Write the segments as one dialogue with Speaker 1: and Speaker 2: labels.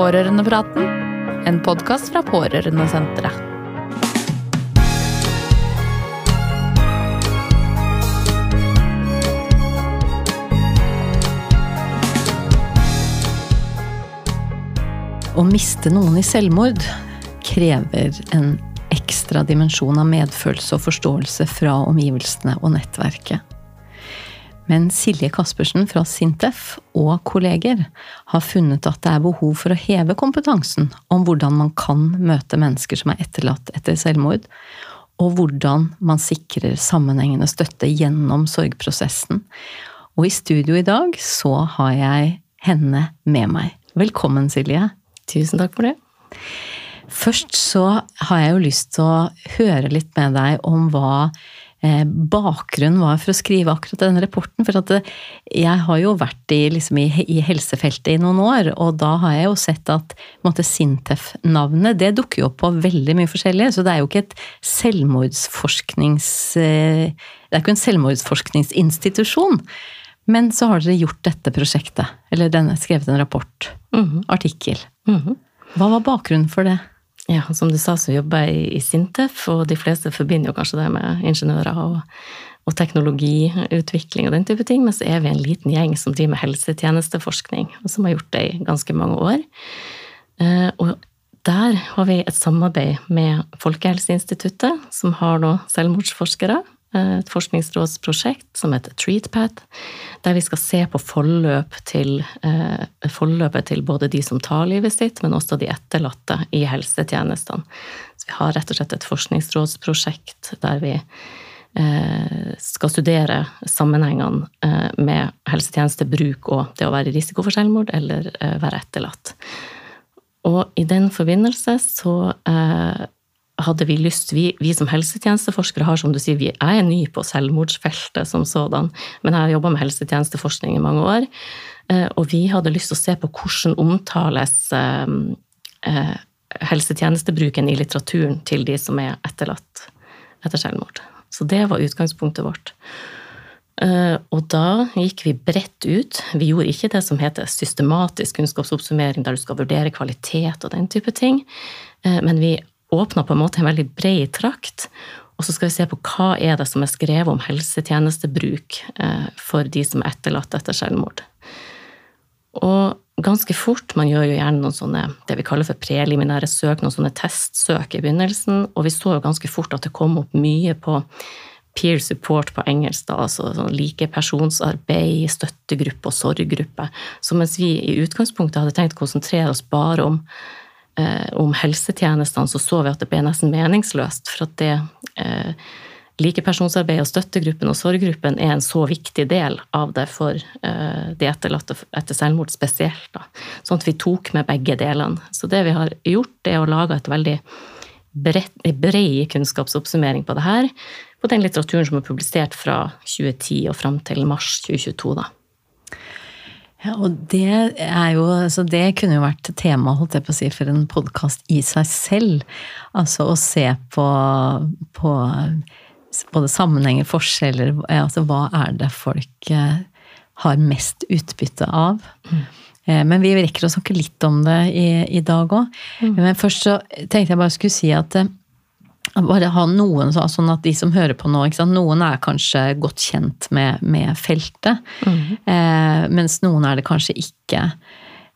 Speaker 1: Pårørendepraten, en podkast fra Pårørendesenteret.
Speaker 2: Å miste noen i selvmord krever en ekstra dimensjon av medfølelse og forståelse fra omgivelsene og nettverket. Men Silje Caspersen fra Sintef og kolleger har funnet at det er behov for å heve kompetansen om hvordan man kan møte mennesker som er etterlatt etter selvmord, og hvordan man sikrer sammenhengende støtte gjennom sorgprosessen. Og i studio i dag så har jeg henne med meg. Velkommen, Silje.
Speaker 3: Tusen takk for det.
Speaker 2: Først så har jeg jo lyst til å høre litt med deg om hva bakgrunnen var for å skrive akkurat denne rapporten. For at eh, jeg har jo vært i, liksom i, i, helsefeltet i noen år, og da har jeg jo sett at Sintef-navnet det dukker jo opp på veldig mye forskjellig. Så det er jo ikke et selvmordsforsknings... Eh, det er ikke en selvmordsforskningsinstitusjon. Men så har dere gjort dette prosjektet, eller denne, skrevet en rapport, mm -hmm. artikkel. Mm -hmm. Hva var bakgrunnen for det?
Speaker 3: Ja, som du sa, så jobber jeg i Sintef, og de fleste forbinder jo kanskje det med ingeniører og, og teknologiutvikling og den type ting, men så er vi en liten gjeng som driver med helsetjenesteforskning, og som har gjort det i ganske mange år. Eh, og der har vi et samarbeid med Folkehelseinstituttet, som har selvmordsforskere et forskningsrådsprosjekt som heter TreatPad, der vi skal se på forløp til, eh, forløpet til både de som tar livet sitt, men også de etterlatte i helsetjenestene. Så vi har rett og slett et forskningsrådsprosjekt der vi eh, skal studere sammenhengene eh, med helsetjenestebruk og det å være i risiko for selvmord eller eh, være etterlatt. Og i den forbindelse så eh, hadde vi lyst vi, vi, som helsetjenesteforskere har, som du sier, vi er ny på selvmordsfeltet som sådan, men jeg har jobba med helsetjenesteforskning i mange år. Eh, og vi hadde lyst til å se på hvordan omtales eh, eh, helsetjenestebruken i litteraturen til de som er etterlatt etter selvmord. Så det var utgangspunktet vårt. Og da gikk vi bredt ut. Vi gjorde ikke det som heter systematisk kunnskapsoppsummering, der du skal vurdere kvalitet og den type ting, men vi åpna på en måte en veldig bred trakt. Og så skal vi se på hva er det som er skrevet om helsetjenestebruk eh, for de som er etterlatt etter selvmord. Og ganske fort, man gjør jo gjerne noen sånne det vi kaller for preliminære søk, noen sånne testsøk i begynnelsen, og vi så jo ganske fort at det kom opp mye på peer support på engelsk, da, altså sånn likepersonsarbeid, støttegruppe og sorggruppe. Så mens vi i utgangspunktet hadde tenkt å konsentrere oss bare om om helsetjenestene, så så vi at det ble nesten meningsløst. For at det eh, likepersonsarbeid og støttegruppen og sorggruppen er en så viktig del av det for eh, de etterlatte etter selvmord spesielt. Da. Sånn at vi tok med begge delene. Så det vi har gjort, er å lage et veldig bred kunnskapsoppsummering på det her, på den litteraturen som er publisert fra 2010 og fram til mars 2022. da.
Speaker 2: Ja, og det er jo altså Det kunne jo vært tema holdt jeg på å si, for en podkast i seg selv. Altså å se på, på både sammenhenger, forskjeller Altså hva er det folk eh, har mest utbytte av? Mm. Eh, men vi rekker å snakke litt om det i, i dag òg. Mm. Men først så tenkte jeg bare skulle si at eh, bare ha noen sånn at de som hører på nå Noen er kanskje godt kjent med, med feltet, mm. eh, mens noen er det kanskje ikke.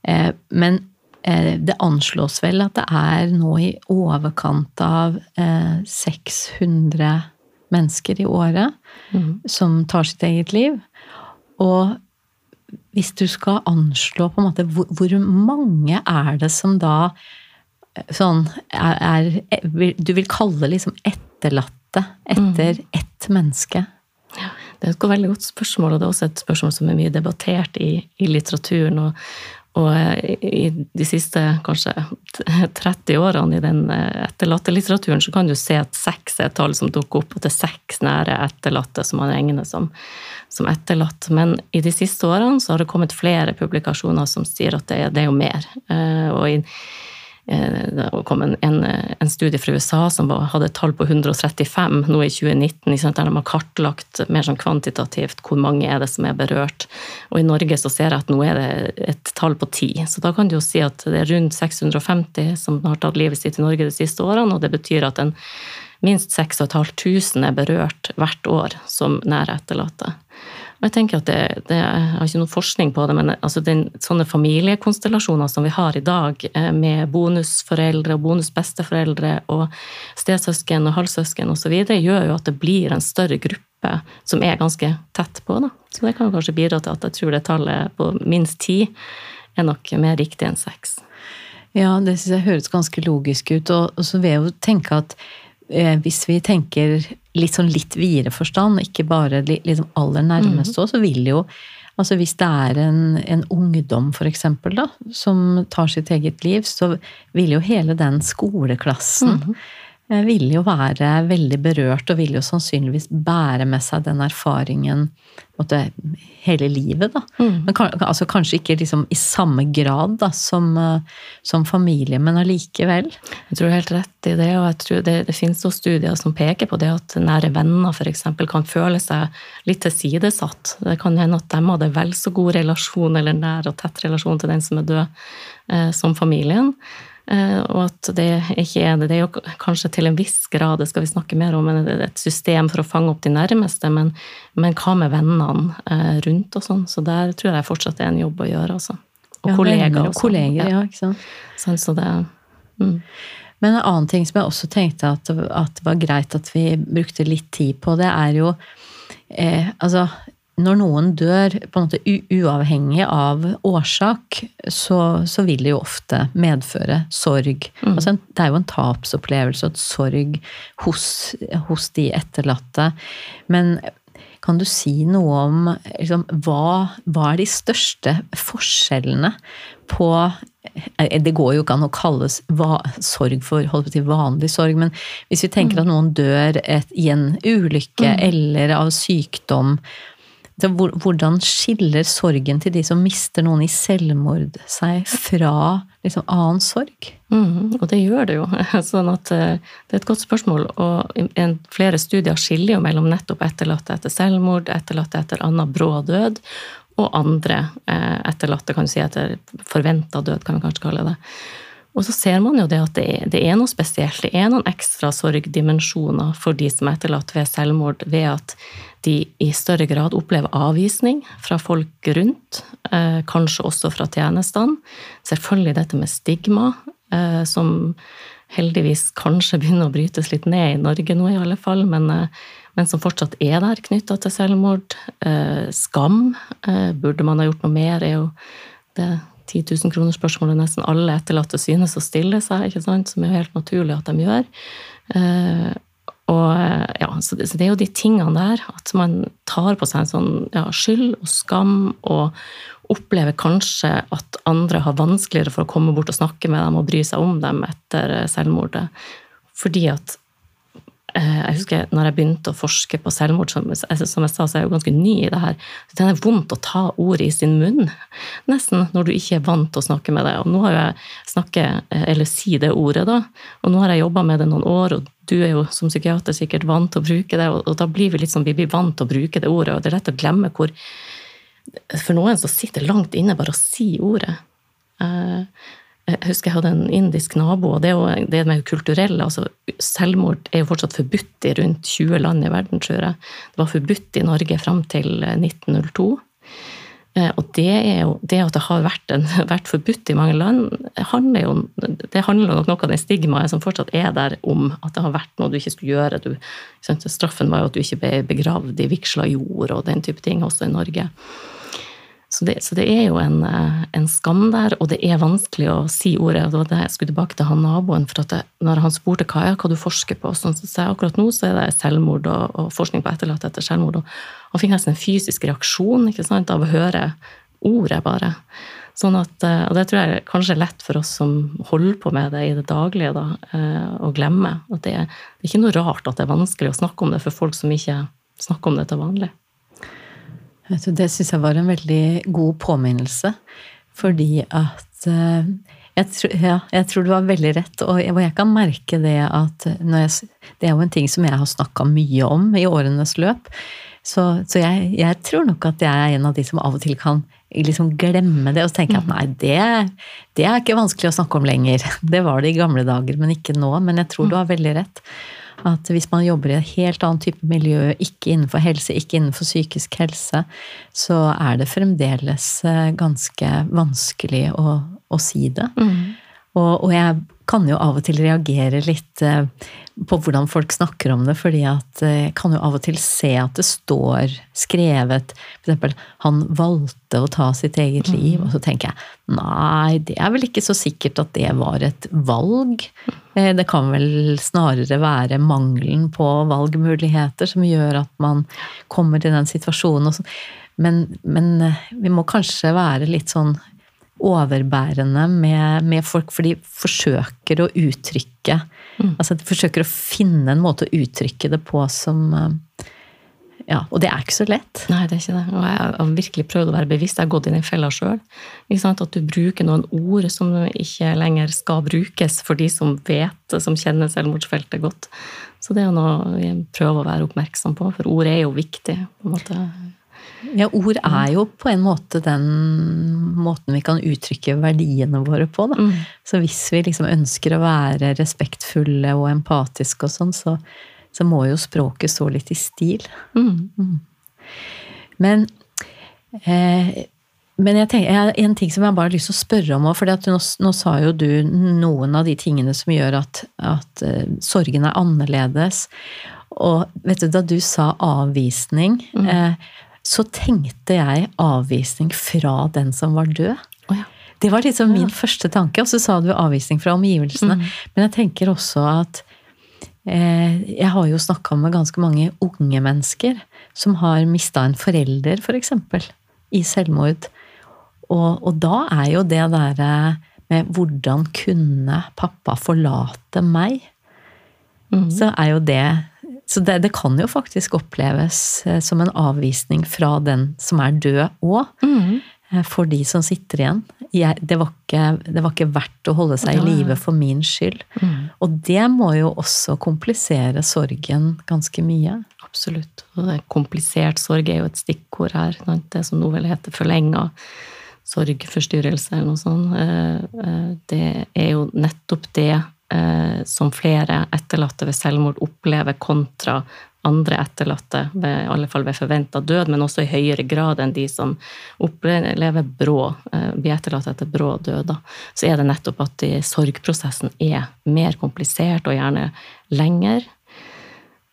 Speaker 2: Eh, men eh, det anslås vel at det er nå i overkant av 600 eh, mennesker i året mm. som tar sitt eget liv. Og hvis du skal anslå på en måte hvor, hvor mange er det som da sånn er, er, Du vil kalle liksom etterlatte etter mm. ett menneske?
Speaker 3: Ja, det er et veldig godt spørsmål, og det er også et spørsmål som er mye debattert i, i litteraturen. Og, og, eh, i de siste kanskje 30 årene i den eh, etterlattelitteraturen så kan du se at seks er et tall som dukker opp, at det er seks nære etterlatte som man regner som, som etterlatt. Men i de siste årene så har det kommet flere publikasjoner som sier at det, det er jo mer. Eh, og i det kom en, en, en, studie fra USA som hadde et tall på 135 nå i 2019, der de har kartlagt mer sånn kvantitativt hvor mange er det som er berørt. Og i Norge så ser jeg at nå er det et tall på ti. Så da kan du jo si at det er rundt 650 som har tatt livet sitt i Norge de siste årene, og det betyr at en minst 6500 er berørt hvert år som nære etterlatte. Og jeg tenker at det, det, Jeg har ikke noe forskning på det, men altså den, sånne familiekonstellasjoner som vi har i dag, eh, med bonusforeldre og bonusbesteforeldre og stesøsken og halvsøsken osv., gjør jo at det blir en større gruppe som er ganske tett på. Da. Så det kan jo kanskje bidra til at jeg tror det tallet på minst ti er nok mer riktig enn seks.
Speaker 2: Ja, det syns jeg høres ganske logisk ut. Og, så vil jeg jo tenke at hvis vi tenker litt sånn litt videre forstand, ikke bare liksom aller nærmeste òg, mm. så vil jo Altså hvis det er en, en ungdom, for eksempel, da, som tar sitt eget liv, så vil jo hele den skoleklassen mm. Vil jo være veldig berørt og vil jo sannsynligvis bære med seg den erfaringen måtte, hele livet, da. Mm. Men altså, kanskje ikke liksom i samme grad da, som, eh, som familie, men allikevel.
Speaker 3: Jeg tror du har helt rett i det, og jeg tror det, det finnes også studier som peker på det at nære venner f.eks. kan føle seg litt tilsidesatt. Det kan hende at de hadde vel så god relasjon eller nær og tett relasjon til den som er død, eh, som familien. Eh, og at det ikke er det. Det er jo kanskje til en viss grad, det skal vi snakke mer om, et system for å fange opp de nærmeste, men, men hva med vennene eh, rundt og sånn? Så der tror jeg fortsatt det er en jobb å gjøre, altså. Og ja, kolleger.
Speaker 2: Og, og kolleger, ja. ikke sant.
Speaker 3: Sånn, så det, mm.
Speaker 2: Men en annen ting som jeg også tenkte at, at det var greit at vi brukte litt tid på, det er jo eh, Altså, når noen dør på en måte uavhengig av årsak, så, så vil det jo ofte medføre sorg. Mm. Altså, det er jo en tapsopplevelse og et sorg hos, hos, de etterlatte. Men kan du si noe om liksom, hva, hva er de største forskjellene på eh, det går jo ikke an å kalles sorg for holdt på til vanlig sorg, men hvis vi tenker mm. at noen dør et, i en ulykke mm. eller av sykdom, hvordan skiller sorgen til de som mister noen i selvmord, seg fra liksom, annen sorg?
Speaker 3: Mm, og det gjør det jo. Sånn at eh, det er et godt spørsmål. Og flere studier skiller jo mellom nettopp etterlatte etter selvmord, etterlatte etter annen brå død, og andre eh, etterlatte, kan du si, etter forventa død, kan vi kanskje kalle det. Og så ser man jo det at det er, det er, noe spesielt. Det er noen ekstra sorgdimensjoner for de som er etterlatt ved selvmord, ved at de i større grad opplever avvisning fra folk rundt, eh, kanskje også fra tjenestene. Selvfølgelig dette med stigma, eh, som heldigvis kanskje begynner å brytes litt ned i Norge nå, i alle fall, men, eh, men som fortsatt er der knytta til selvmord. Eh, skam. Eh, burde man ha gjort noe mer? er jo det 10 000 kroner-spørsmålet nesten alle etterlatte synes å stille seg, ikke sant? som er jo helt naturlig at de gjør. Eh, og ja, så det, så det, er jo de tingene der, at man tar på seg en sånn ja, skyld og skam, og opplever kanskje at andre har vanskeligere for å komme bort og snakke med dem og bry seg om dem etter selvmordet. Fordi at Eh, jeg husker når jeg begynte å forske på selvmord, som, som jeg sa, så er jeg jo ganske ny i det her. Det er vondt å ta ordet i sin munn, nesten, når du ikke er vant til å snakke med det. Og nå har jeg snakket, eh, eller si det ordet, da. Og nå har jeg jobba med det noen år, og du er jo som psykiater sikkert vant til å bruke det, og, da blir vi litt sånn, vi blir vant til å bruke det ordet, og det er lett å glemme hvor For noen så sitter langt inne bare å si ordet. Uh, jeg husker jeg hadde en indisk nabo, og det er jo det med kulturelle altså Selvmord er jo fortsatt forbudt i rundt 20 land i verden, tror jeg. Det var forbudt i Norge fram til 1902. Eh, og det, jo, det at det har vært, en, vært forbudt i mange land, handler jo, det handler nok noe av det stigmaet som fortsatt er der om at det har vært noe du ikke skulle gjøre. Du, straffen var jo at du ikke ble begravd i vigsla jord og den type ting også i Norge. Så det, så det, er jo en, eh, en, skam der, og det er vanskelig å si ordet. Det var det jeg skulle tilbake til han naboen, for det, når han spurte hva, hva du forsker på, så sa jeg akkurat nå så er det selvmord og, og forskning på etterlatte etter selvmord. Og han fikk nesten en fysisk reaksjon sant, av å høre ordet, bare. Sånn at, eh, og det tror jeg kanskje er lett for oss som holder på med det i det daglige, da, eh, å glemme. At det er, det er ikke noe rart at det er vanskelig å snakke om det for folk som ikke snakker om det til vanlig.
Speaker 2: Det syns jeg var en veldig god påminnelse. Fordi at eh, Jeg, tror- ja, jeg tror du har veldig rett, og jeg, og jeg kan merke det at når jeg, Det er jo en ting som jeg har snakka mye om i årenes løp. Så, så jeg, jeg tror nok at jeg er en av de som av og til kan liksom glemme det, og jeg at nei, det, det er ikke vanskelig å snakke om lenger. Det var det i gamle dager, men ikke nå. Men jeg tror du har veldig rett. At hvis man jobber i et helt annet type miljø, ikke innenfor helse, ikke innenfor psykisk helse, så er det fremdeles eh, ganske vanskelig å, å si det. Og, og jeg kan jo av og til reagere litt eh, på hvordan folk snakker om det, fordi at eh, jeg kan jo av og til se at det står skrevet eksempel 'han valgte å ta sitt eget liv', og så tenker jeg nei, det er vel ikke så sikkert at det var et valg. Eh, Det kan vel snarere være mangelen på valgmuligheter som gjør at man kommer til den situasjonen. sånn. Men, men eh, vi må kanskje være litt sånn overbærende med, med folk, for de forsøker å uttrykke Altså de forsøker å finne en måte å uttrykke det på som eh, Ja, og det er ikke så lett.
Speaker 3: Nei, det er ikke det. Og jeg har virkelig prøvd å være bevisst. Jeg har gått i den fella sjøl. At du bruker noen ord som ikke lenger skal brukes for de som vet, som kjenner selvmordsfeltet godt. Så det er noe jeg prøver å være oppmerksom på, for ord er jo viktig. på en måte.
Speaker 2: Ja, ord er jo på en måte den måten vi kan uttrykke verdiene våre på. Da. Så hvis vi liksom ønsker å være respektfulle og empatiske og sånn, så, så må jo språket stå litt i stil.
Speaker 3: Mm.
Speaker 2: Men, eh, men jeg tenker, jeg en ting som jeg bare har lyst til å spørre om. For nå, nå sa jo du noen av de tingene som gjør at, at uh, sorgen er annerledes. Og vet du, da du sa avvisning, eh, så tenkte jeg avvisning fra den som var død.
Speaker 3: Oh, ja.
Speaker 2: Det var liksom min første tanke. Og så sa du avvisning fra omgivelsene. Men jeg tenker også at eh, Jeg har jo snakka med ganske mange unge mennesker som har mista en forelder, f.eks., for i selvmord. Og, og da er jo det derre med hvordan kunne pappa forlate meg? Så er jo det Så det, det kan jo faktisk oppleves eh, som en avvisning fra den som er død òg for de som sitter igjen. Jeg, det, var ikke, det var ikke verdt å holde seg i live for min skyld. Og det må jo også komplisere sorgen ganske mye.
Speaker 3: Absolutt. Og det er komplisert sorg er jo et stikkord her. Det som nå vel heter forlenga sorgforstyrrelse eller noe sånt. Eh, eh, Det er jo nettopp det eh, som flere etterlatte ved selvmord opplever kontra andre etterlatte, ved, i alle fall ved forventa død, men også i høyere grad enn de som opplever brå, blir etterlatt etter brå død. Så er det nettopp at de, sorgprosessen er mer komplisert og gjerne lenger.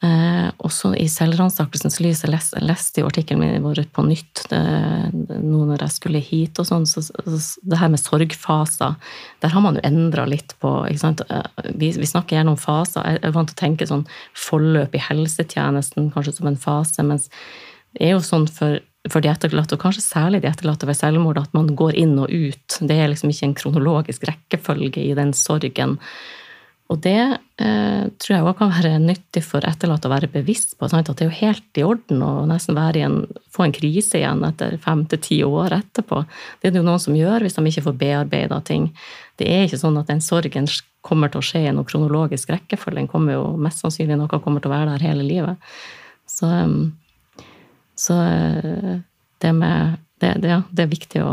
Speaker 3: Eh, også i selvransakelsens lys, jeg leste, leste jo artikkelen min vår på nytt nå når jeg skulle hit, og sånn, så, så det her med sorgfaser, der har man jo endra litt på sant? Vi, vi snakker gjerne om faser. Jeg er vant til å tenke sånn forløp i helsetjenesten kanskje som en fase, mens det er jo sånn for for de etterlatte, og kanskje særlig de etterlatte ved selvmord, at man går inn og ut. Det er liksom ikke en kronologisk rekkefølge i den sorgen. Og det eh, tror jeg også kan være nyttig for etterlatte å være bevisst på. Sant? At det er jo helt i orden å nesten en, få en krise igjen etter fem til ti år etterpå. Det er det jo noen som gjør hvis de ikke får bearbeida ting. Det er ikke sånn at den sorgen kommer til å skje i noen kronologisk rekkefølge. Den kommer jo mest sannsynlig noe kommer til å være der hele livet. Så, så det med det, det, det, er viktig å,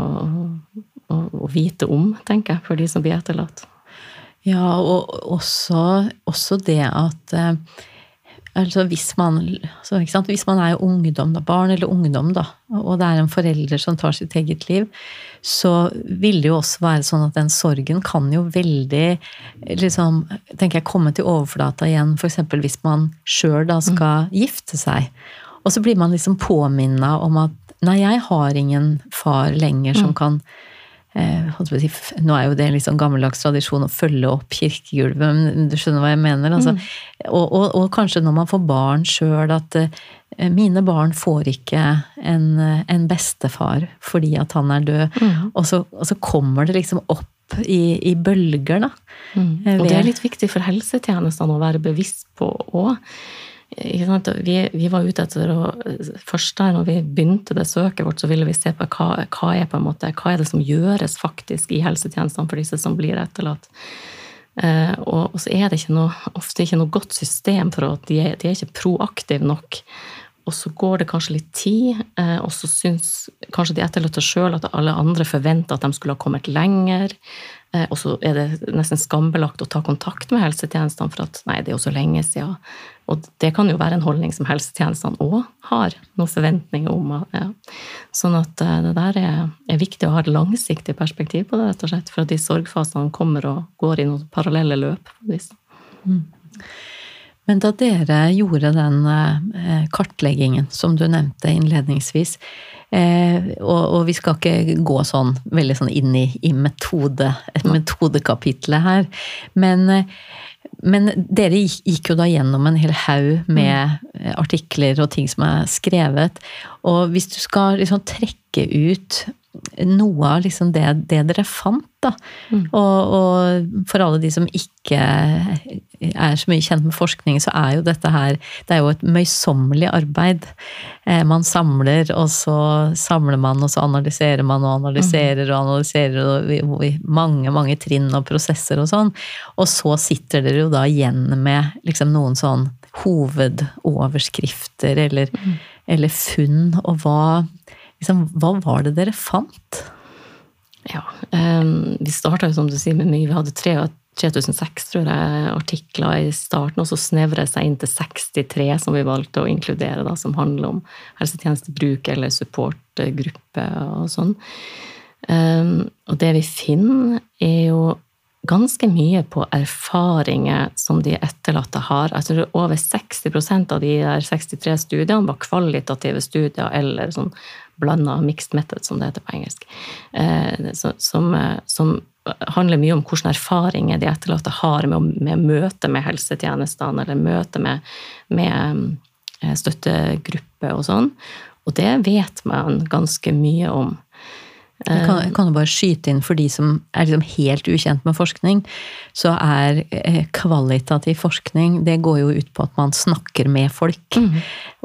Speaker 3: å, å vite om, tenker jeg, for de som blir etterlatt.
Speaker 2: Ja, og også, også det at eh, altså hvis, man, så, hvis man er ungdom, da, barn eller ungdom, da, og det er en forelder som tar sitt eget liv, så vil det jo også være sånn at den sorgen kan jo veldig liksom, tenker jeg, komme til overflata igjen, f.eks. hvis man sjøl skal mm. gifte seg. Og så blir man liksom påminna om at nei, jeg har ingen far lenger som mm. kan Nå er jo det en litt sånn gammeldags tradisjon å følge opp kirkegulvet, men du skjønner hva jeg mener? Altså, mm. og, og, og, kanskje når man får barn sjøl, at eh, mine barn får ikke en, en, bestefar fordi at han er død.
Speaker 3: Mm.
Speaker 2: Og, så, og, så, kommer det liksom opp i, i bølger, da.
Speaker 3: Mm. Og det er litt viktig for helsetjenestene å være bevisst på òg. Vi, vi, var ute etter å Først der når vi begynte det søket vårt, så ville vi se på hva, hva, er, på en måte, hva er det som gjøres faktisk i helsetjenestene for disse som blir etterlatt. Eh, og, og, så er det ikke noe, ofte ikke noe godt system for at de er, de er ikke proaktive nok. Og så går det kanskje litt tid, eh, og så syns kanskje de etterlatte sjøl at alle andre forventer at de skulle ha kommet lenger. Eh, og så er det nesten skambelagt å ta kontakt med helsetjenestene for at nei, det er jo så lenge siden. Og det kan jo være en holdning som helsetjenestene òg har noen forventninger om. Ja. Sånn at eh, det der er, er, viktig å ha et langsiktig perspektiv på det, rett og slett, for at de sorgfasene kommer og går i noen parallelle løp. Mm.
Speaker 2: Men da dere gjorde den eh, kartleggingen som du nevnte innledningsvis, Eh, og, vi skal ikke gå sånn veldig sånn inn i, i metode, metodekapitlet her. Men, eh, men, dere gikk jo da gjennom en hel haug med artikler og ting som er skrevet. Og hvis du skal liksom trekke ut noe av liksom det, det, dere fant, da. Mm. Og, og, for alle de som ikke er så mye kjent med forskning, så er jo dette her Det er jo et møysommelig arbeid. Eh, man samler, og så samler man, og så analyserer man og analyserer mm. og analyserer, og mange, mange trinn og prosesser og sånn. Og så sitter dere jo da igjen med liksom noen sånn hovedoverskrifter eller, mm. eller funn, og hva liksom, hva var det dere fant?
Speaker 3: Ja, um, vi starta jo som du sier med mye. Vi hadde 3006 tror jeg, artikler i starten, og så snevra det seg inn til 63 som vi valgte å inkludere, da, som handler om helsetjenestebruk eller supportgruppe og sånn. Um, og det vi finner, er jo ganske mye på erfaringer som de etterlatte har. Jeg tror over 60% av de der 63 studiene var kvalitative studier eller sånn blanda mixed method, som det heter på engelsk. Eh, som, eh, som, handler mye om hvilke erfaringer de etterlatte har med, med møte med helsetjenestene, eller møte med, med eh, støttegrupper og sånn. Og det vet man ganske mye om.
Speaker 2: Jeg kan, jeg kan jo bare skyte inn for de som er liksom helt ukjent med forskning, så er eh, kvalitativ forskning Det går jo ut på at man snakker med folk mm.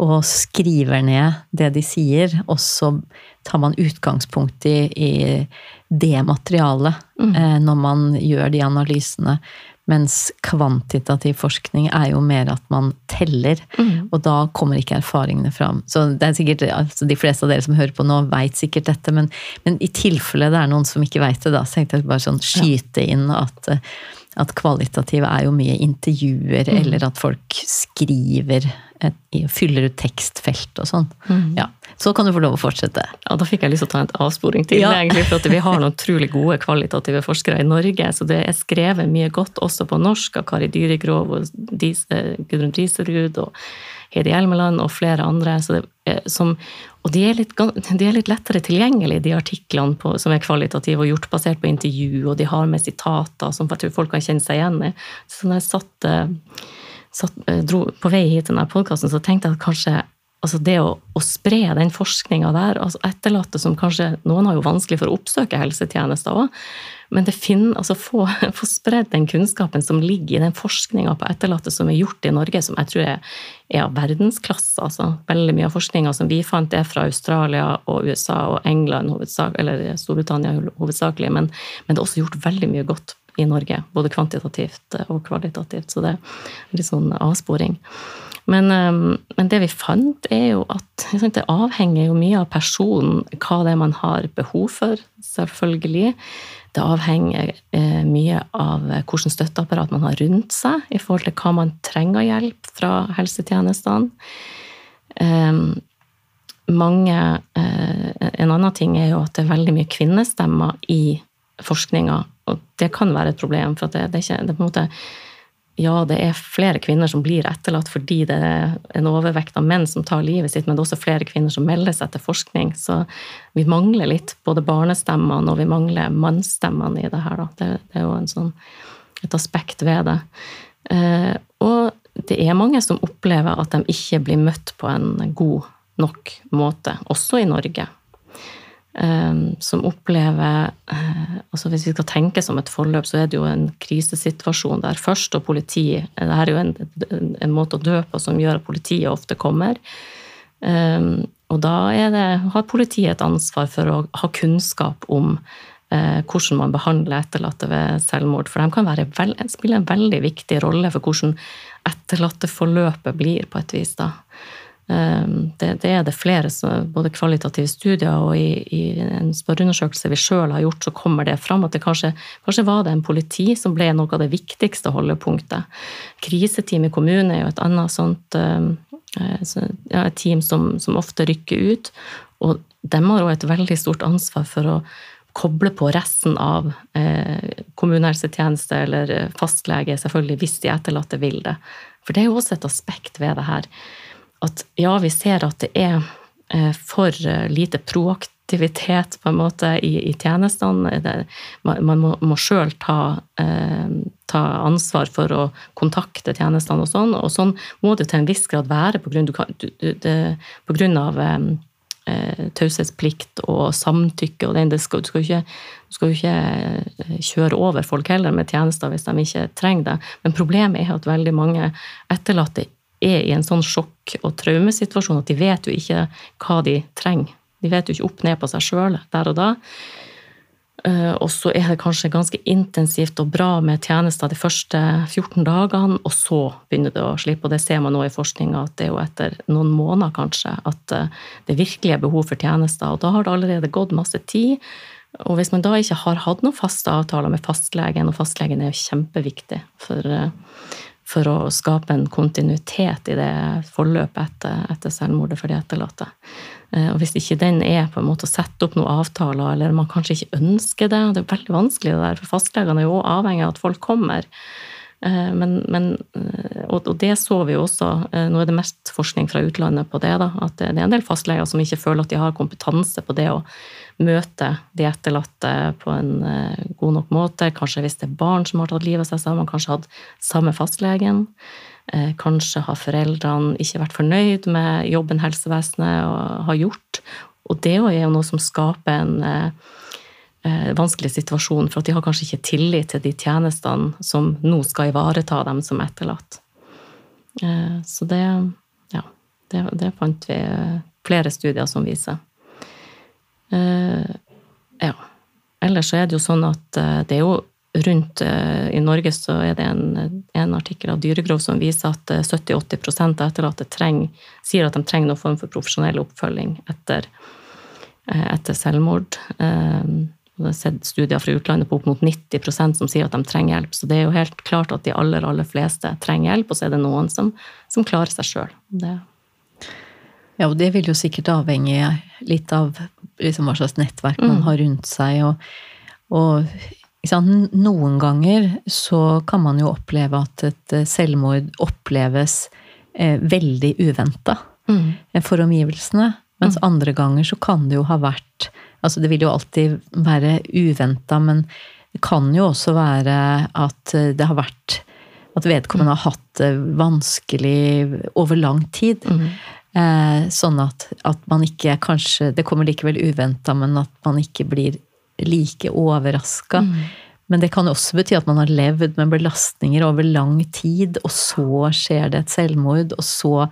Speaker 2: og skriver ned det de sier, og så tar man utgangspunkt i, i det materialet mm. når man gjør de analysene. Mens kvantitativ forskning er jo mer at man teller, mm. og da kommer ikke erfaringene fram. Så det er sikkert, altså De fleste av dere som hører på nå, veit sikkert dette, men, men, i tilfelle det er noen som ikke veit det, da, så tenkte jeg bare sånn skyte inn at, at kvalitativ er jo mye intervjuer, mm. eller at folk skriver fyller ut tekstfelt og sånn. Mm. Ja. Så kan du få lov å fortsette.
Speaker 3: Ja, Da fikk jeg lyst til å ta en avsporing til. Ja. egentlig, for Vi har noen utrolig gode kvalitative forskere i Norge. Så det er skrevet mye godt også på norsk av Kari Dyregrov og eh, Gudrun Driserud og Hedi Elmeland og flere andre. Det, som, og de er, litt, de er, litt, lettere tilgjengelige, de artiklene på, som er kvalitative og gjort basert på intervju, og de har med sitater som jeg tror folk kan kjenne seg igjen i. Så når jeg satt eh, satt, eh, dro på vei hit til denne podkasten, så tenkte jeg at kanskje altså det å, å spre den forskninga der altså Etterlatte som kanskje Noen har jo vanskelig for å oppsøke helsetjenester òg. Men det finner, altså få, få spredd den kunnskapen som ligger i den forskninga på etterlatte som er gjort i Norge, som jeg tror er, er av verdensklasse. Altså, veldig mye av forskninga som vi fant, er fra Australia og USA og England, eller Storbritannia hovedsakelig. Men, men det er også gjort veldig mye godt i Norge. Både kvantitativt og kvalitativt. Så det er litt sånn avsporing. Men, ehm, men det vi fant, er jo at det avhenger jo mye av personen, hva det er man har behov for, selvfølgelig. Det avhenger eh, mye av hvilket støtteapparat man har rundt seg, i forhold til hva man trenger av hjelp fra helsetjenestene. Ehm, mange, eh, en annen ting er jo at det er veldig mye kvinnestemmer i forskninga og det kan være et problem, for det, det, er ikke, det er på en måte ja, det er flere kvinner som blir etterlatt fordi det er en overvekt av menn som tar livet sitt, men det er også flere kvinner som melder seg til forskning. Så vi mangler litt både barnestemmene og vi mangler mannsstemmene i det her. Det, det er jo sånn, et aspekt ved det. Eh, og det er mange som opplever at de ikke blir møtt på en god nok måte, også i Norge. Som opplever altså Hvis vi skal tenke som et forløp, så er det jo en krisesituasjon der først, og politi Dette er jo en, en, måte å dø på som gjør at politiet ofte kommer. Og da det, har politiet et ansvar for å ha kunnskap om eh, hvordan man behandler etterlatte ved selvmord. For de kan veld, spille en veldig viktig rolle for hvordan etterlatteforløpet blir, på et vis. da. Um, det, det, er det flere, både kvalitative studier og i, i en spørreundersøkelse vi sjøl har gjort, så kommer det fram at det kanskje, kanskje, var det en politi som ble noe av det viktigste holdepunktet. Kriseteam i kommunen er jo et annet sånt um, ja, et team som, som, ofte rykker ut. Og de har òg et veldig stort ansvar for å koble på resten av eh, kommunehelsetjeneste eller fastlege, selvfølgelig, hvis de etterlatte vil det. For det er jo også et aspekt ved det her. At ja, vi ser at det er eh, for eh, lite proaktivitet på en måte i, i tjenestene. Man, man, må, må sjøl ta, eh, ta, ansvar for å kontakte tjenestene og sånn. Og sånn må det til en viss grad være på grunn, det, av eh, eh, taushetsplikt og samtykke og den. Det skal, du skal jo ikke, ikke, eh, kjøre over folk heller med tjenester hvis de ikke trenger det. Men problemet er at veldig mange etterlatte er i en sånn sjokk- og traumesituasjon at de vet jo ikke hva de trenger. De vet jo ikke opp ned på seg sjøl der og da. Eh, og så er det kanskje ganske intensivt og bra med tjenester de første 14 dagene, og så begynner det å slippe. Og det ser man nå i forskninga, at det er jo etter noen måneder kanskje at eh, det virkelig er behov for tjenester. Og da har det allerede gått masse tid. Og hvis man da ikke har hatt noen faste avtaler med fastlegen, og fastlegen er jo kjempeviktig for, eh, for å skape en kontinuitet i det forløpet etter, etter selvmordet for de etterlatte. Eh, og hvis ikke den er på en måte å sette opp noen avtaler, eller man kanskje ikke ønsker det Det er veldig vanskelig, det der, for fastlegene er jo avhengig av at folk kommer. Eh, men, men, eh, og, det så vi jo også. Nå er det mest forskning fra utlandet på det. da, At det er en del fastleger som ikke føler at de har kompetanse på det å møte de etterlatte på en god nok måte. Kanskje hvis det er barn som har tatt livet av seg, så har man kanskje hatt samme fastlegen. Eh, kanskje har foreldrene ikke vært fornøyd med jobben helsevesenet har gjort. Og det er jo noe som skaper en eh, eh, vanskelig situasjon, for at de har kanskje ikke tillit til de tjenestene som nå skal ivareta dem som etterlatt. Så det, ja, det, det fant vi flere studier som viser. Ja. Ellers så er det jo sånn at det er jo rundt eh, I Norge så er det en, en artikkel av Dyregrov som viser at 70-80 eh, av etterlatte trenger, sier at de trenger noen form for profesjonell oppfølging etter, eh, etter selvmord. Det er sett studier fra utlandet på opp mot 90% som sier at de trenger hjelp. Så det er jo helt klart at de aller, aller fleste trenger hjelp, og så er det noen som, som klarer seg sjøl.
Speaker 2: Ja, og det vil jo sikkert avhenge litt av liksom, hva slags nettverk man mm. har rundt seg. og, og noen ganger så kan man jo oppleve at et eh, selvmord oppleves eh, veldig uventa mm. For omgivelsene. Mens mm. andre ganger så kan det jo ha vært Altså det vil jo alltid være uventa, men det kan jo også være at det har vært At vedkommende har hatt det vanskelig over lang tid. Mm. Eh, sånn at, at, man ikke kanskje Det kommer likevel uventa, men at man ikke blir like overraska. Mm. Men det kan også bety at man har levd med belastninger over lang tid, og så skjer det et selvmord, og så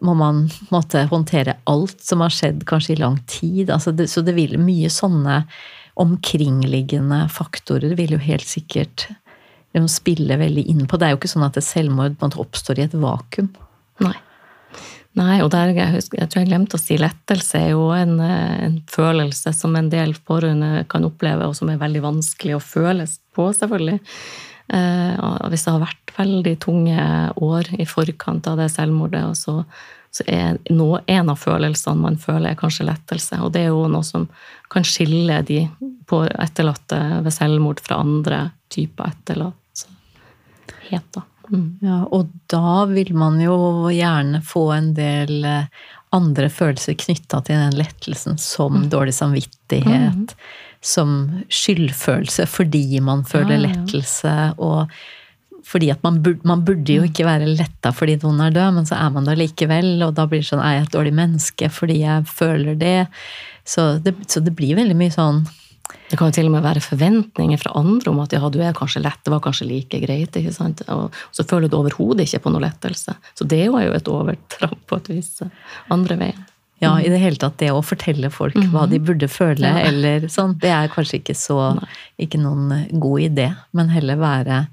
Speaker 2: må man måtte håndtere alt som har skjedd kanskje i lang tid. Altså det, så det vil mye sånne omkringliggende faktorer vil jo helt sikkert spille veldig inn på. Det er jo ikke sånn at et selvmord oppstår i et vakuum.
Speaker 3: Nei. Nei, og der, jeg, husker, jeg, tror jeg glemte å si lettelse er jo en, en følelse som en del pårørende kan oppleve, og som er veldig vanskelig å føles på, selvfølgelig. Eh, hvis det har vært veldig tunge år i forkant av det selvmordet, og så, så er noe, en av følelsene man føler, er kanskje lettelse. Og det er jo noe som kan skille de på etterlatte ved selvmord fra andre typer etterlatt. Heter.
Speaker 2: Mm. Ja, og da vil man jo gjerne få en del eh, andre følelser knytta til den lettelsen, som mm. dårlig samvittighet, mm. Som skyldfølelse fordi man føler ja, ja. lettelse, og fordi at man burde, man burde jo ikke være letta fordi noen er død, men så er man det likevel, og da blir det sånn er jeg et dårlig menneske fordi jeg føler det? Så det, så det blir veldig mye sånn
Speaker 3: Det kan jo til og med være forventninger fra andre om at ja, du er kanskje lett, det var kanskje like greit, ikke sant? Og så føler du overhodet ikke på noe lettelse. Så det er jo et overtrapp på et vis andre veien.
Speaker 2: Ja, i det hele tatt det å fortelle folk mm -hmm. hva de burde føle, ja. eller sånn, det er kanskje ikke så Ikke noen god idé, men heller være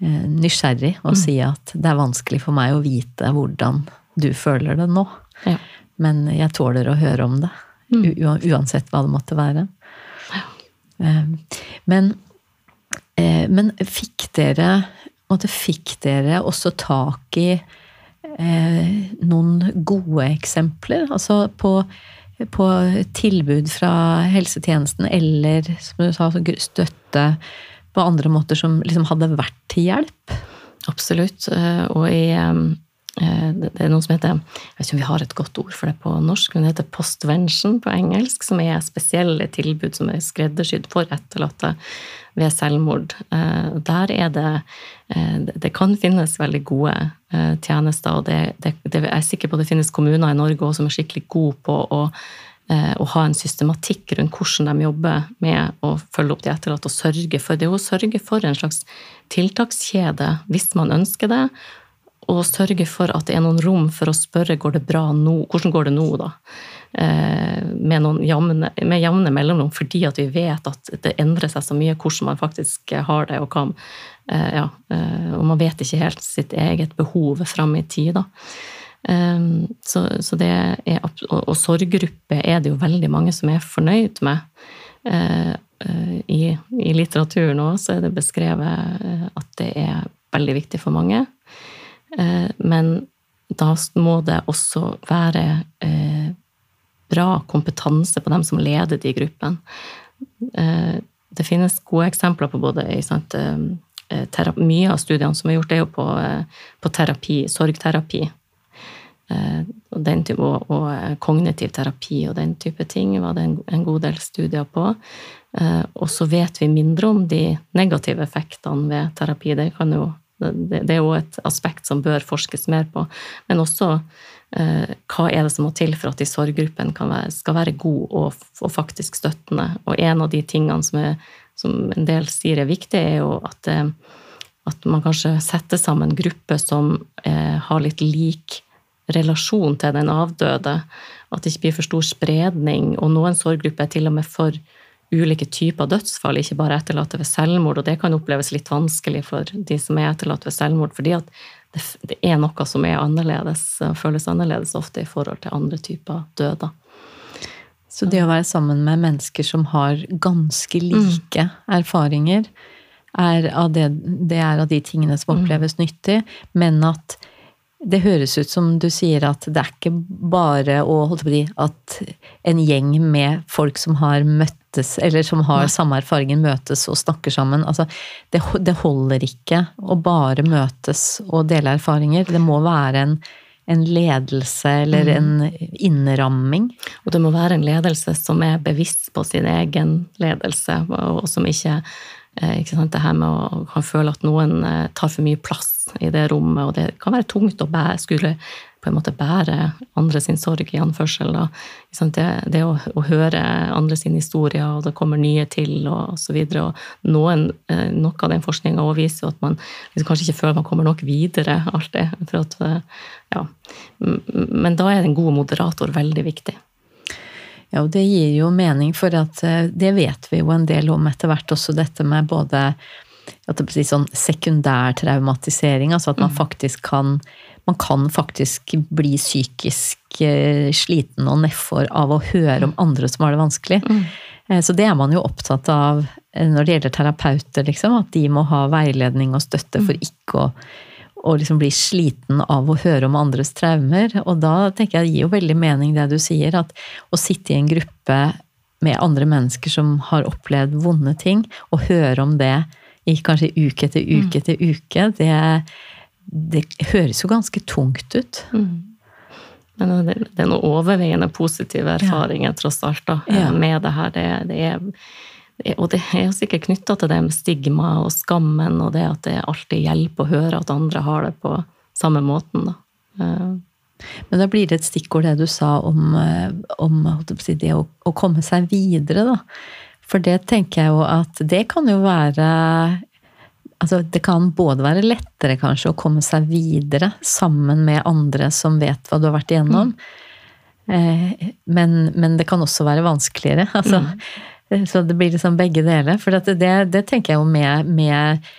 Speaker 2: eh, nysgjerrig og mm. si at det er vanskelig for meg å vite hvordan du føler det nå. Ja. Men jeg tåler å høre om det. Mm. Uansett hva det måtte være. Ja. Eh, men, eh, men fikk dere Fikk dere også tak i eh, noen gode eksempler? Altså på, på, tilbud fra helsetjenesten eller som du sa, støtte på andre måter som liksom hadde vært til hjelp?
Speaker 3: Absolutt. Eh, og i eh, det er noe som heter Jeg vet ikke om vi har et godt ord for det på norsk, men det heter postvention på engelsk, som er spesielle tilbud som er skreddersydd for etterlatte ved selvmord. Eh, der er det Det kan finnes veldig gode tjenester, og det, det, det, jeg er sikker på det finnes kommuner i Norge også som er skikkelig gode på å å ha en systematikk rundt hvordan de jobber med å følge opp de etterlatte og sørge for det. å sørge for en slags tiltakskjede hvis man ønsker det, og sørge for at det er noen rom for å spørre går det bra nå, hvordan går det nå, da. Eh, med, jevne, med jevne mellomrom, fordi at vi vet at det endrer seg så mye hvordan man faktisk har det, og kan eh, ja, eh, Og man vet ikke helt sitt eget behov fram i tid, da. Så, så det er, og sorggruppe er det jo veldig mange som er fornøyd med. I, i litteraturen òg er det beskrevet at det er veldig viktig for mange. Eh, men da må det også være eh, bra kompetanse på dem som leder de gruppene. Eh, det finnes gode eksempler på både sant, terapi, Mye av studiene som er gjort, er jo på, på terapi, sorgterapi. Og, type, og, og, kognitiv terapi og den type ting var det en, en god del studier på. Og så vet vi mindre om de negative effektene ved terapi. Det kan jo det, er jo et aspekt som bør forskes mer på. Men også eh, hva er det som må til for at de sorggruppen skal være god og, og, faktisk støttende. Og en av de tingene som, er, som en del sier er viktig, er jo at, eh, at man kanskje setter sammen grupper som eh, har litt lik relasjon til den avdøde. At det ikke blir for stor spredning. Og noen sorggrupper er til og med for ulike typer dødsfall, ikke bare etterlatte ved selvmord. Og det kan oppleves litt vanskelig for de som er etterlatt ved selvmord, fordi at det, det, er noe som er annerledes, føles annerledes ofte i forhold til andre typer døder.
Speaker 2: Så det å være sammen med mennesker som har ganske mm. like mm. erfaringer, er av det, det, er av de tingene som mm. oppleves mm. nyttig, men at det høres ut som du sier at det er ikke bare å holde på si at en gjeng med folk som har møttes, eller som har samme erfaringer, møtes og snakker sammen. Altså, det, det, holder ikke å bare møtes og dele erfaringer. Det må være en, en ledelse eller mm. en innramming.
Speaker 3: Og det må være en ledelse som er bevisst på sin egen ledelse, og som ikke ikke sant, Det her med å føle at noen eh, tar for mye plass i det rommet, og det kan være tungt å bære, skulle på en måte bære andre sin sorg, i anførsel. Det, det å, å, høre andre sine historier, og det kommer nye til, og. Og noen, eh, noe av den forskninga viser at man liksom kanskje ikke føler man kommer nok videre alltid. At, eh, ja. Men da er en god moderator veldig viktig.
Speaker 2: Ja, og det gir jo mening, for at eh, det vet vi jo en del om etter hvert, også dette med både at det sånn sekundær traumatisering, altså at man mm. faktisk kan man kan faktisk bli psykisk eh, sliten og nedfor av å høre om andre som har det vanskelig. Mm. Eh, så det er man jo opptatt av når det gjelder terapeuter, liksom, at de må ha veiledning og støtte for mm. ikke å, å liksom blir sliten av å høre om andres traumer. Og da tenker jeg det gir jo veldig mening det du sier, at å sitte i en gruppe med andre mennesker som har opplevd vonde ting, og høre om det i kanskje uke etter uke mm. etter uke, det det høres jo ganske tungt ut. Mm.
Speaker 3: Men det, er noen overveiende positive erfaringer, ja. tross alt, da, ja. med det her. Det, det, er, Og det er jo sikkert knytta til det med stigma og skammen, og det at det alltid hjelper å høre at andre har det på samme måten. da. Eh,
Speaker 2: Men da blir det et stikkord det du sa om, eh, om det å, å, komme seg videre, da. For det tenker jeg jo at det kan jo være Altså, det kan både være lettere kanskje å komme seg videre sammen med andre som vet hva du har vært igjennom, mm. men, men, det kan også være vanskeligere. Altså, mm. Så det blir liksom begge deler. For det, det, tenker jeg jo med, med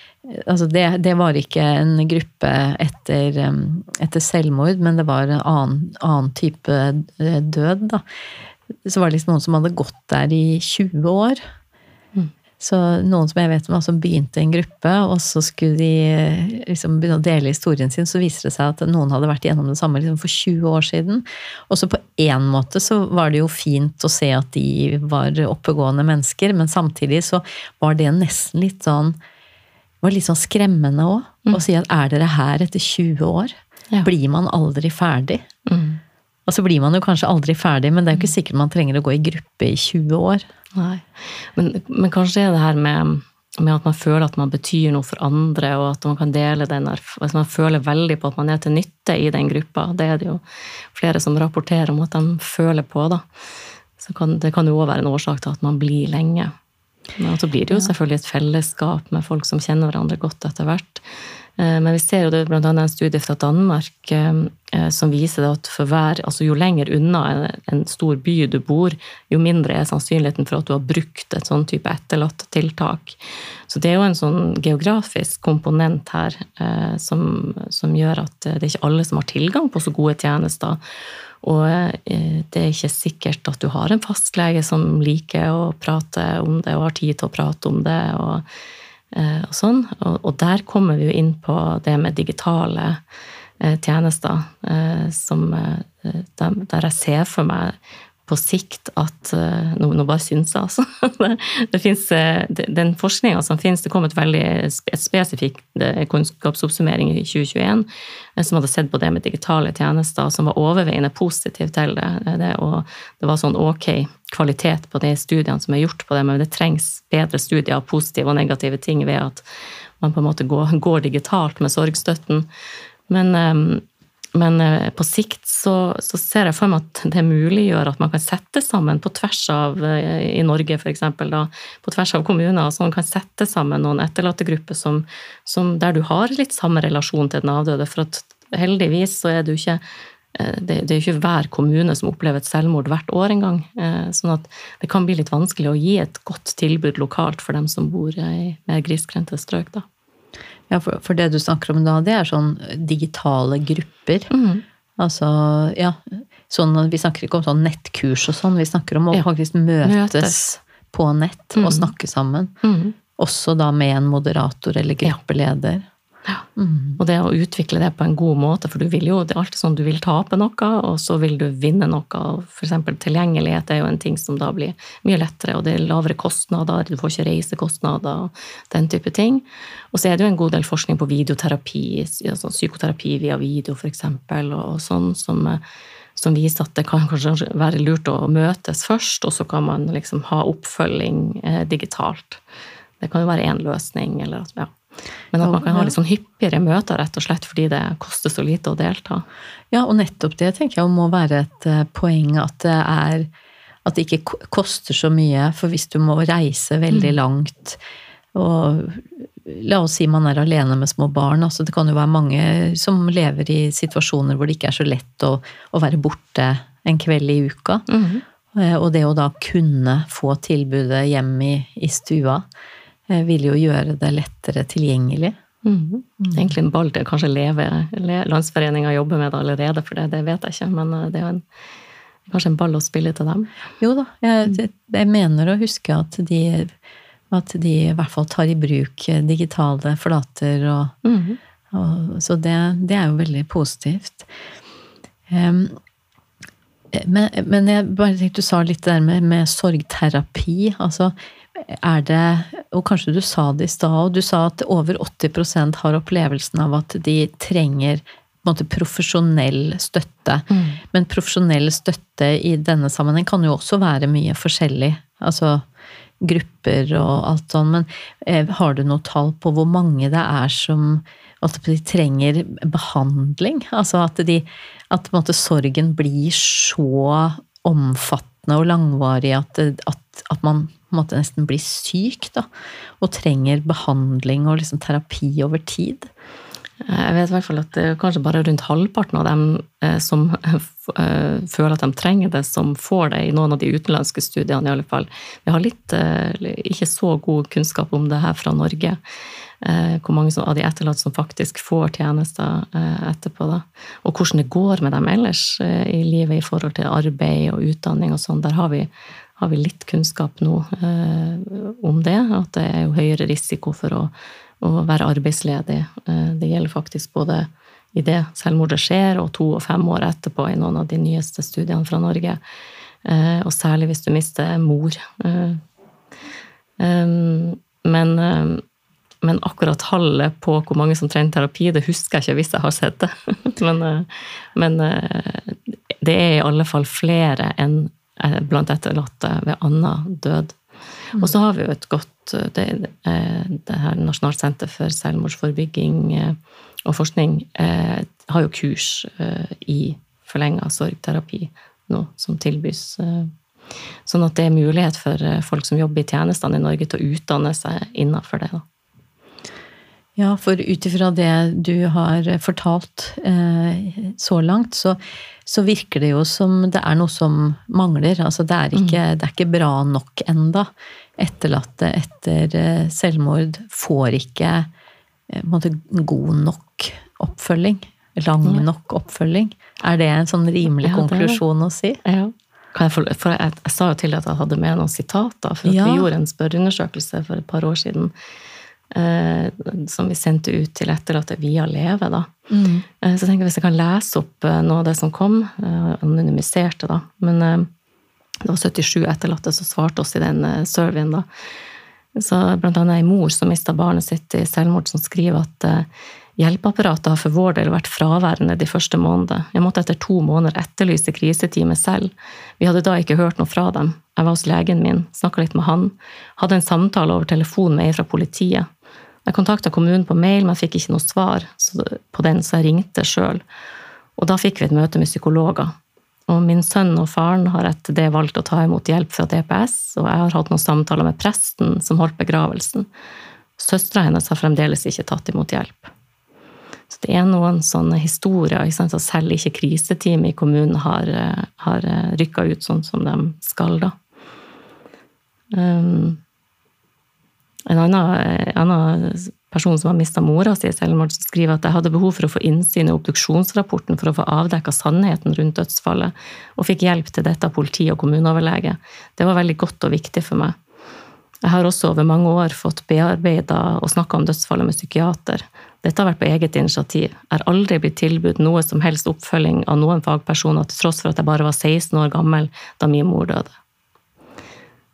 Speaker 2: Altså det, det, var ikke en gruppe etter, etter, selvmord, men det var en annen, annen type eh, død, da. Så var det liksom noen som hadde gått der i 20 år. Så noen som jeg vet om, som begynte en gruppe, og så skulle de eh, liksom begynne å dele historien sin, så viser det seg at noen hadde vært gjennom det samme liksom for 20 år siden. Og så på én måte så var det jo fint å se at de var oppegående mennesker, men samtidig så var det nesten litt sånn var litt sånn skremmende òg. Mm. Å si at er dere her etter 20 år? Ja. Blir man aldri ferdig? Mm. Og så blir man jo kanskje aldri ferdig, men det er jo ikke sikkert man trenger å gå i gruppe i 20 år.
Speaker 3: Nei, Men, men kanskje er det her med, med, at man føler at man betyr noe for andre, og at man kan dele den altså Man føler veldig på at man er til nytte i den gruppa. Det er det jo flere som rapporterer om at de føler på, da. Så kan, det kan jo òg være en årsak til at man blir lenge. Men så blir det jo selvfølgelig et fellesskap med folk som kjenner hverandre godt etter hvert. Eh, men vi ser jo det annet en studie fra Danmark eh, eh, som viser at for hver, altså jo lenger unna en stor by du bor, jo mindre er sannsynligheten for at du har brukt et sånn type etterlattetiltak. Så det er jo en sånn geografisk komponent her som, som gjør at det er ikke alle som har tilgang på så gode tjenester. Og det er ikke sikkert at du har en fastlege som liker å prate om det og har tid til å prate om det. og, og sånn. Og, der kommer vi jo inn på det med digitale eh, tjenester, som, der jeg ser for meg på sikt at eh, Nå, nå bare syns jeg, altså. Det, finnes, eh, den forskninga som finnes, det kom et veldig spesifikk eh, kunnskapsoppsummering i 2021 som hadde sett på det med digitale tjenester, som var overveiende positiv til det. det og det var sånn ok kvalitet på de studiene som er gjort på det, men det trengs bedre studier av positive og negative ting ved at man på en måte går, går digitalt med sorgstøtten. Men, men eh, på sikt så, så, ser jeg for meg at det muliggjør at man kan sette sammen på tvers av eh, i Norge for eksempel, da, på tvers av kommuner, så man kan sette sammen noen etterlattegrupper som, der du har litt samme relasjon til den avdøde. For at heldigvis så er det jo ikke eh, det, det er jo ikke hver kommune som opplever et selvmord hvert år engang. Sånn at det kan bli litt vanskelig å gi et godt tilbud lokalt for dem som bor i mer grisgrendte strøk. da.
Speaker 2: Ja, for, for, det du snakker om da, det er sånn digitale grupper. Mm. Altså, ja sånn, Vi snakker ikke om sånn nettkurs og sånn, vi snakker om å ja. faktisk møtes, møtes, på nett mm. og snakke sammen. Mm. Også da med en moderator eller gruppeleder.
Speaker 3: Ja. Mm. Og det å utvikle det på en god måte, for du vil jo, det er alltid sånn du vil tape noe, og så vil du vinne noe. F.eks. tilgjengelighet er jo en ting som da blir mye lettere, og det er lavere kostnader, du får ikke reisekostnader og den type ting. Og så er det jo en god del forskning på videoterapi, altså psykoterapi via video f.eks., og sånn som, som viser at det kan kanskje være lurt å møtes først, og så kan man liksom ha oppfølging eh, digitalt. Det kan jo være én løsning, eller ja. Men at man kan ha litt sånn hyppigere møter, rett og slett fordi det koster så lite å delta.
Speaker 2: Ja, og nettopp det tenker jeg må være et eh, poeng at det er At det ikke koster så mye. For hvis du må reise veldig mm. langt og La oss si man er alene med små barn. altså Det kan jo være mange som lever i situasjoner hvor det ikke er så lett å, å være borte en kveld i uka. Mm -hmm. Og det å da kunne få tilbudet hjem i, i stua, Eh, vil jo gjøre det lettere tilgjengelig.
Speaker 3: Mm. Er egentlig en ball til kanskje leve Landsforeninga jobber med det allerede, for det, det, vet jeg ikke. Men eh, det er en, kanskje en ball å spille til dem.
Speaker 2: Jo da, jeg, jeg mener å huske at de, at de i hvert fall tar i bruk digitale flater. Og, mm. og, så det, det, er jo veldig positivt. Um, men, men, jeg bare tenkte du sa litt der med, med sorgterapi. altså er det Og kanskje du sa det i stad, og du sa at over 80% har opplevelsen av at de trenger måte, profesjonell støtte. Mm. Men profesjonell støtte i denne sammenheng kan jo også være mye forskjellig. Altså grupper og alt sånn, men eh, har du noe tall på hvor mange det er som at de trenger behandling? Altså at, de, at måte, sorgen blir så omfattende og langvarig at, at, at man måte, nesten blir syk, da, og trenger behandling og liksom terapi over tid?
Speaker 3: Jeg vet i hvert fall at det er kanskje bare rundt halvparten av dem eh, som eh, føler at de trenger det, som får det i noen av de utenlandske studiene, i alle fall. Vi har litt, eh, ikke så god kunnskap om det her fra Norge. Hvor mange av de etterlatte som faktisk får tjenester etterpå. Da. Og hvordan det går med dem ellers i livet i forhold til arbeid og utdanning og sånn. Der har vi, har vi litt kunnskap nå om det. At det er jo høyere risiko for å å være arbeidsledig. Eh, det gjelder faktisk både i det selvmordet skjer, og to og fem år etterpå i noen av de nyeste studiene fra Norge. Eh, og særlig hvis du mister mor. Eh, men, men akkurat tallet på hvor mange som trenger terapi, det husker jeg ikke hvis jeg har sett det. men, men det er i alle fall flere enn blant etterlatte ved annen død. Og så har vi jo et godt det, det her Nasjonalt senter for selvmordsforebygging eh, og forskning eh, har jo kurs eh, i forlenga sorgterapi nå, som tilbys. Sånn at det er mulighet for folk som jobber i tjenestene i Norge, til å utdanne seg innafor det. da.
Speaker 2: Ja, for ut ifra det du har fortalt eh, så langt, så, så, virker det jo som det er noe som mangler. Altså det er ikke, mm. det er ikke bra nok enda etterlatte etter eh, selvmord får ikke eh, måte, god nok oppfølging. Lang nok oppfølging. Er det en sånn rimelig ja, konklusjon å si?
Speaker 3: Ja. Jeg, for jeg, jeg, sa jo til at jeg hadde med noen sitater, for ja. vi gjorde en spørreundersøkelse for et par år siden. Eh, som vi sendte ut til etterlatte via Leve. Da. Mm. Eh, så jeg tenker hvis jeg kan lese opp eh, noe av det som kom, anonymiserte, da. Men det var 77 etterlatte som svarte oss i den surveyen. da. Så blant annet ei mor som mista barnet sitt i selvmord, som skriver at hjelpeapparatet har for vår del vært fraværende de første månedene. Jeg måtte etter to måneder etterlyse krisetime selv. Vi hadde da ikke hørt noe fra dem. Jeg var hos legen min, snakka litt med han, hadde en samtale over telefon med ei fra politiet. Jeg kontakta kommunen på mail, men jeg fikk ikke noe svar på den, så jeg ringte sjøl. Og da fikk vi et møte med psykologer. Og min sønn og faren har etter det valgt å ta imot hjelp fra DPS, og jeg har hatt noen samtaler med presten som holdt begravelsen. Søstera hennes har fremdeles ikke tatt imot hjelp. Så det er noen sånne historier. Ikke sant? selv ikke kriseteamet i kommunen har, eh, har eh, rykka ut sånn som de skal, da. Um, en annen, annen person som har mista mora si i selvmord, som skriver at jeg hadde behov for å få innsyn i obduksjonsrapporten for å få avdekka sannheten rundt dødsfallet, og fikk hjelp til dette av politi og kommuneoverlege. Det var veldig godt og viktig for meg. Jeg har også over mange år fått bearbeida og snakka om dødsfallet med psykiater. Dette har vært på eget initiativ. Jeg har aldri blitt tilbudt noe som helst oppfølging av noen fagpersoner, til tross for at jeg bare var 16 år gammel da min mor døde.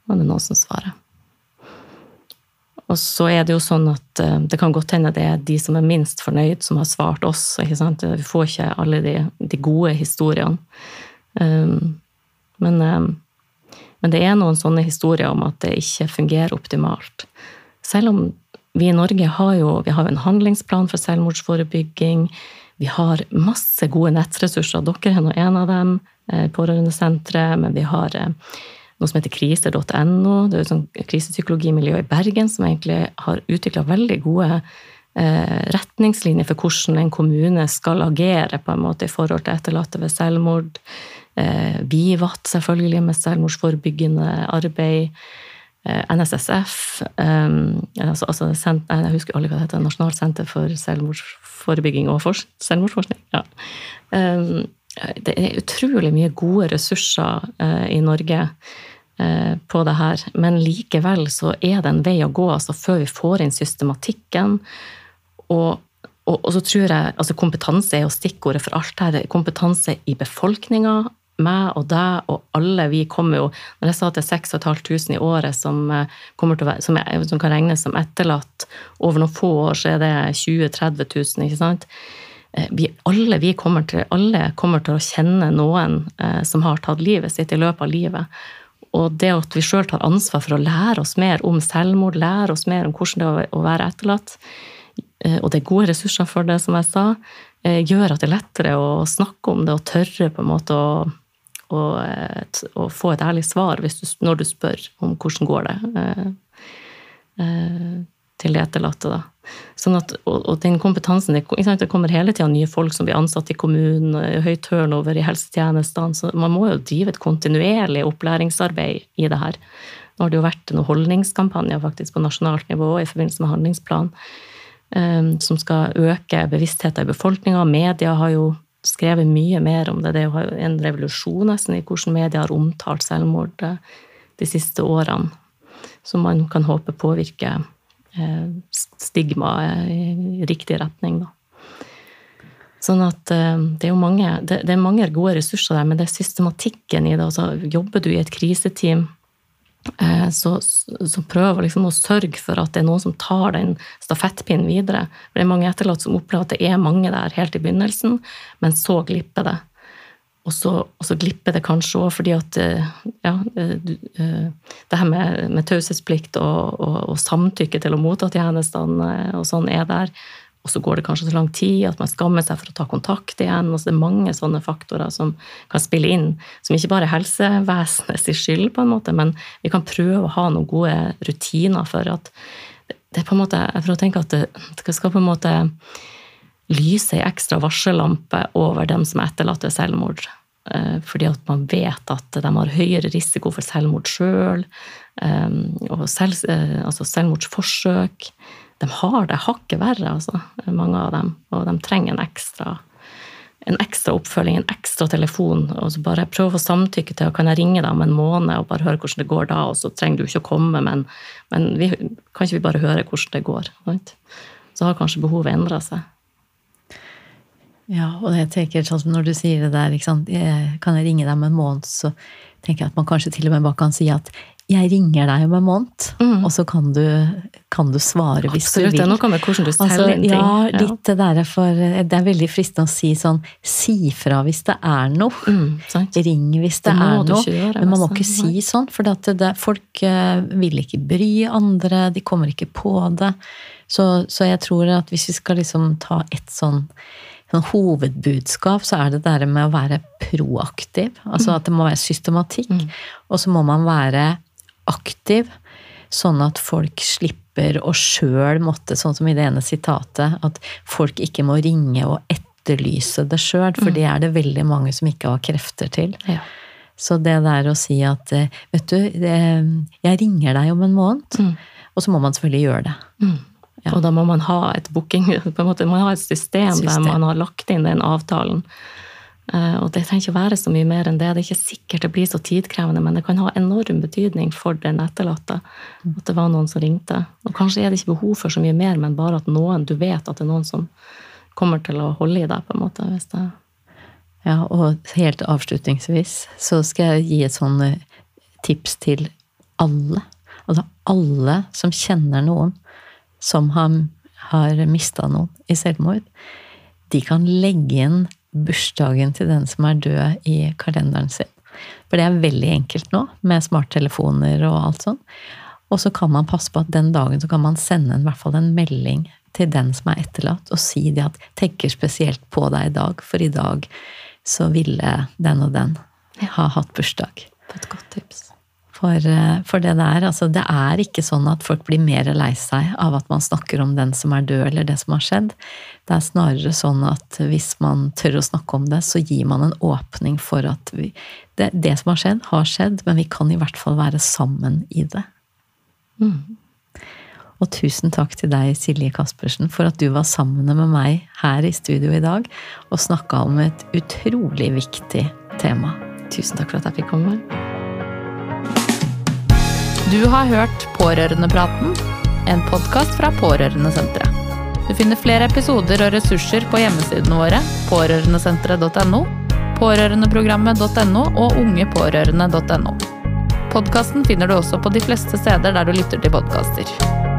Speaker 3: Var det noen som svarer. Og så er det jo sånn at eh, det kan godt hende det er de som er minst fornøyd, som har svart oss. ikke sant? Vi får ikke alle de, de gode historiene. Um, men, um, men, det er noen sånne historier om at det ikke fungerer optimalt. Selv om vi i Norge har jo vi har en handlingsplan for selvmordsforebygging. Vi har masse gode nettressurser. Dere er nå en av dem, eh, Pårørendesenteret. Men vi har eh, noe som heter kriser.no. Det er et sånt krisepsykologimiljø i Bergen som egentlig har utvikla veldig gode eh, retningslinjer for hvordan en kommune skal agere på en måte i forhold til etterlatte ved selvmord. Eh, Vivat, selvfølgelig, med selvmordsforebyggende arbeid. Eh, NSSF, altså, altså, jeg husker aldri hva det heter, Nasjonalt senter for selvmordsforebygging og selvmordsforskning. Ja. Det er utrolig mye gode ressurser i Norge på det her, men likevel så er det en vei å gå altså før vi får inn systematikken. Og, og, og så tror jeg altså Kompetanse er jo stikkordet for alt her. Kompetanse i befolkninga. Meg og deg og alle. Vi kommer jo Når jeg sa at det er 6500 i året som, eh, være, som, er, som kan regnes som etterlatt, over noen få år så er det 20 000-30 000, ikke sant? Eh, vi, alle, vi kommer til, alle kommer til å kjenne noen eh, som har tatt livet sitt i løpet av livet. Og det at vi sjøl tar ansvar for å lære oss mer om selvmord, lære oss mer om hvordan det er å være etterlatt, eh, og det er gode ressurser for det, som jeg sa, eh, gjør at det er lettere å snakke om det og tørre på en måte å, å, å få et ærlig svar du, når du spør om hvordan går det til de etterlatte. da. Sånn at, og, og, den kompetansen, det, det kommer hele tida nye folk som blir ansatt i kommunen, høy turnover i helsetjenestene, så man må jo drive et kontinuerlig opplæringsarbeid i det her. Nå har det jo vært noen holdningskampanjer faktisk på nasjonalt nivå i forbindelse med handlingsplan, um, som skal øke bevisstheten i befolkninga. Media har jo skrevet mye mer om det. Det er jo en revolusjon nesten i hvordan media har omtalt selvmord de siste årene, som man kan håpe påvirker Eh, stigma i riktig retning, da. Sånn at eh, det er jo mange, det, det er mange gode ressurser der, men det er systematikken i det. Altså, jobber du i et kriseteam, eh, så, så prøv liksom å sørge for at det er noen som tar den stafettpinnen videre. For det er mange etterlatte som opplever at det er mange der helt i begynnelsen, men så glipper det. Og så, og så, glipper det kanskje òg fordi at eh, ja, eh, eh, det her med, med taushetsplikt og, og, og, samtykke til å motta tjenestene og sånn er der. Og så går det kanskje så lang tid at man skammer seg for å ta kontakt igjen. og så Det er mange sånne faktorer som kan spille inn, som ikke bare er helsevesenets skyld, på en måte, men vi kan prøve å ha noen gode rutiner for at det er på en måte, jeg prøver å tenke at det, det skal på en måte lyse ei ekstra varsellampe over dem som er etterlatt ved selvmord. Eh, fordi at man vet at de har høyere risiko for selvmord sjøl, eh, og selv, eh, altså selvmordsforsøk. De har det hakket verre, altså, mange av dem, og de trenger en ekstra, en ekstra oppfølging, en ekstra telefon. og så Bare prøv å samtykke til kan jeg ringe deg om en måned og bare høre hvordan det går da, og så trenger du ikke å komme, men, men vi, kan ikke vi bare høre hvordan det går? Så har kanskje behovet endra seg.
Speaker 2: Ja, og jeg tenker sånn som når du sier det der, kan jeg ringe deg om en måned, så tenker jeg at man kanskje til og med bare kan si at jeg ringer deg om en måned, mm. og så kan du, kan du svare hvis
Speaker 3: Absolutt,
Speaker 2: du vil.
Speaker 3: Det er noe med hvordan du steller altså, ting.
Speaker 2: Ja, litt ja. der for Det er veldig fristende å si sånn Si fra hvis det er noe. Mm, Ring hvis det, det er noe. Gjøre, Men man må ikke si sånn, for det, folk eh, vil ikke bry andre. De kommer ikke på det. Så, så jeg tror at hvis vi skal liksom ta et sånn sånn hovedbudskap, så er det det med å være proaktiv. Altså at det må være systematikk. Mm. Og så må man være aktiv, sånn at folk slipper å sjøl måtte, sånn som i det ene sitatet, at folk ikke må ringe og etterlyse det sjøl, for mm. det er det veldig mange som ikke har krefter til. Ja. Så det der å si at eh, vet du, jeg ringer deg om en måned, mm. og så må man selvfølgelig gjøre det. Mm.
Speaker 3: Ja. Og da må man ha et booking, på en måte, man har et system, system, der man har lagt inn den avtalen. Uh, og det trenger ikke å være så mye mer enn det. Det er ikke sikkert det blir så tidkrevende, men det kan ha enorm betydning for den etterlatte at det var noen som ringte. Og kanskje er det ikke behov for så mye mer, men bare at noen, du vet at det er noen som kommer til å holde i deg, på en måte. hvis det
Speaker 2: ja, og helt avslutningsvis så skal jeg gi et sånn eh, tips til alle. Altså alle som kjenner noen som har, har mista noen i selvmord, de kan legge inn bursdagen til den som er død, i kalenderen sin. For det er veldig enkelt nå, med smarttelefoner og alt sånn. Og så kan man passe på at den dagen så kan man sende en, i hvert fall en melding til den som er etterlatt, og si det at 'tenker spesielt på deg i dag', for i dag så ville den og den ha hatt bursdag.
Speaker 3: Et godt tips.
Speaker 2: For, eh, for, det der, altså det er ikke sånn at folk blir mer lei seg av at man snakker om den som er død, eller det som har skjedd. Det er snarere sånn at hvis man tør å snakke om det, så gir man en åpning for at vi, det, det, som har skjedd, har skjedd, men vi kan i hvert fall være sammen i det. Mm. Og tusen takk til deg, Silje Caspersen, for at du var sammen med meg her i studio i dag og snakka om et utrolig viktig tema.
Speaker 3: Tusen takk for at jeg fikk komme.
Speaker 1: Du har hørt Pårørendepraten, en podkast fra Pårørendesenteret. Du finner flere episoder og ressurser på hjemmesidene våre pårørendesenteret.no, pårørendeprogrammet.no og ungepårørende.no. Podkasten finner du også på de fleste steder der du lytter til podkaster.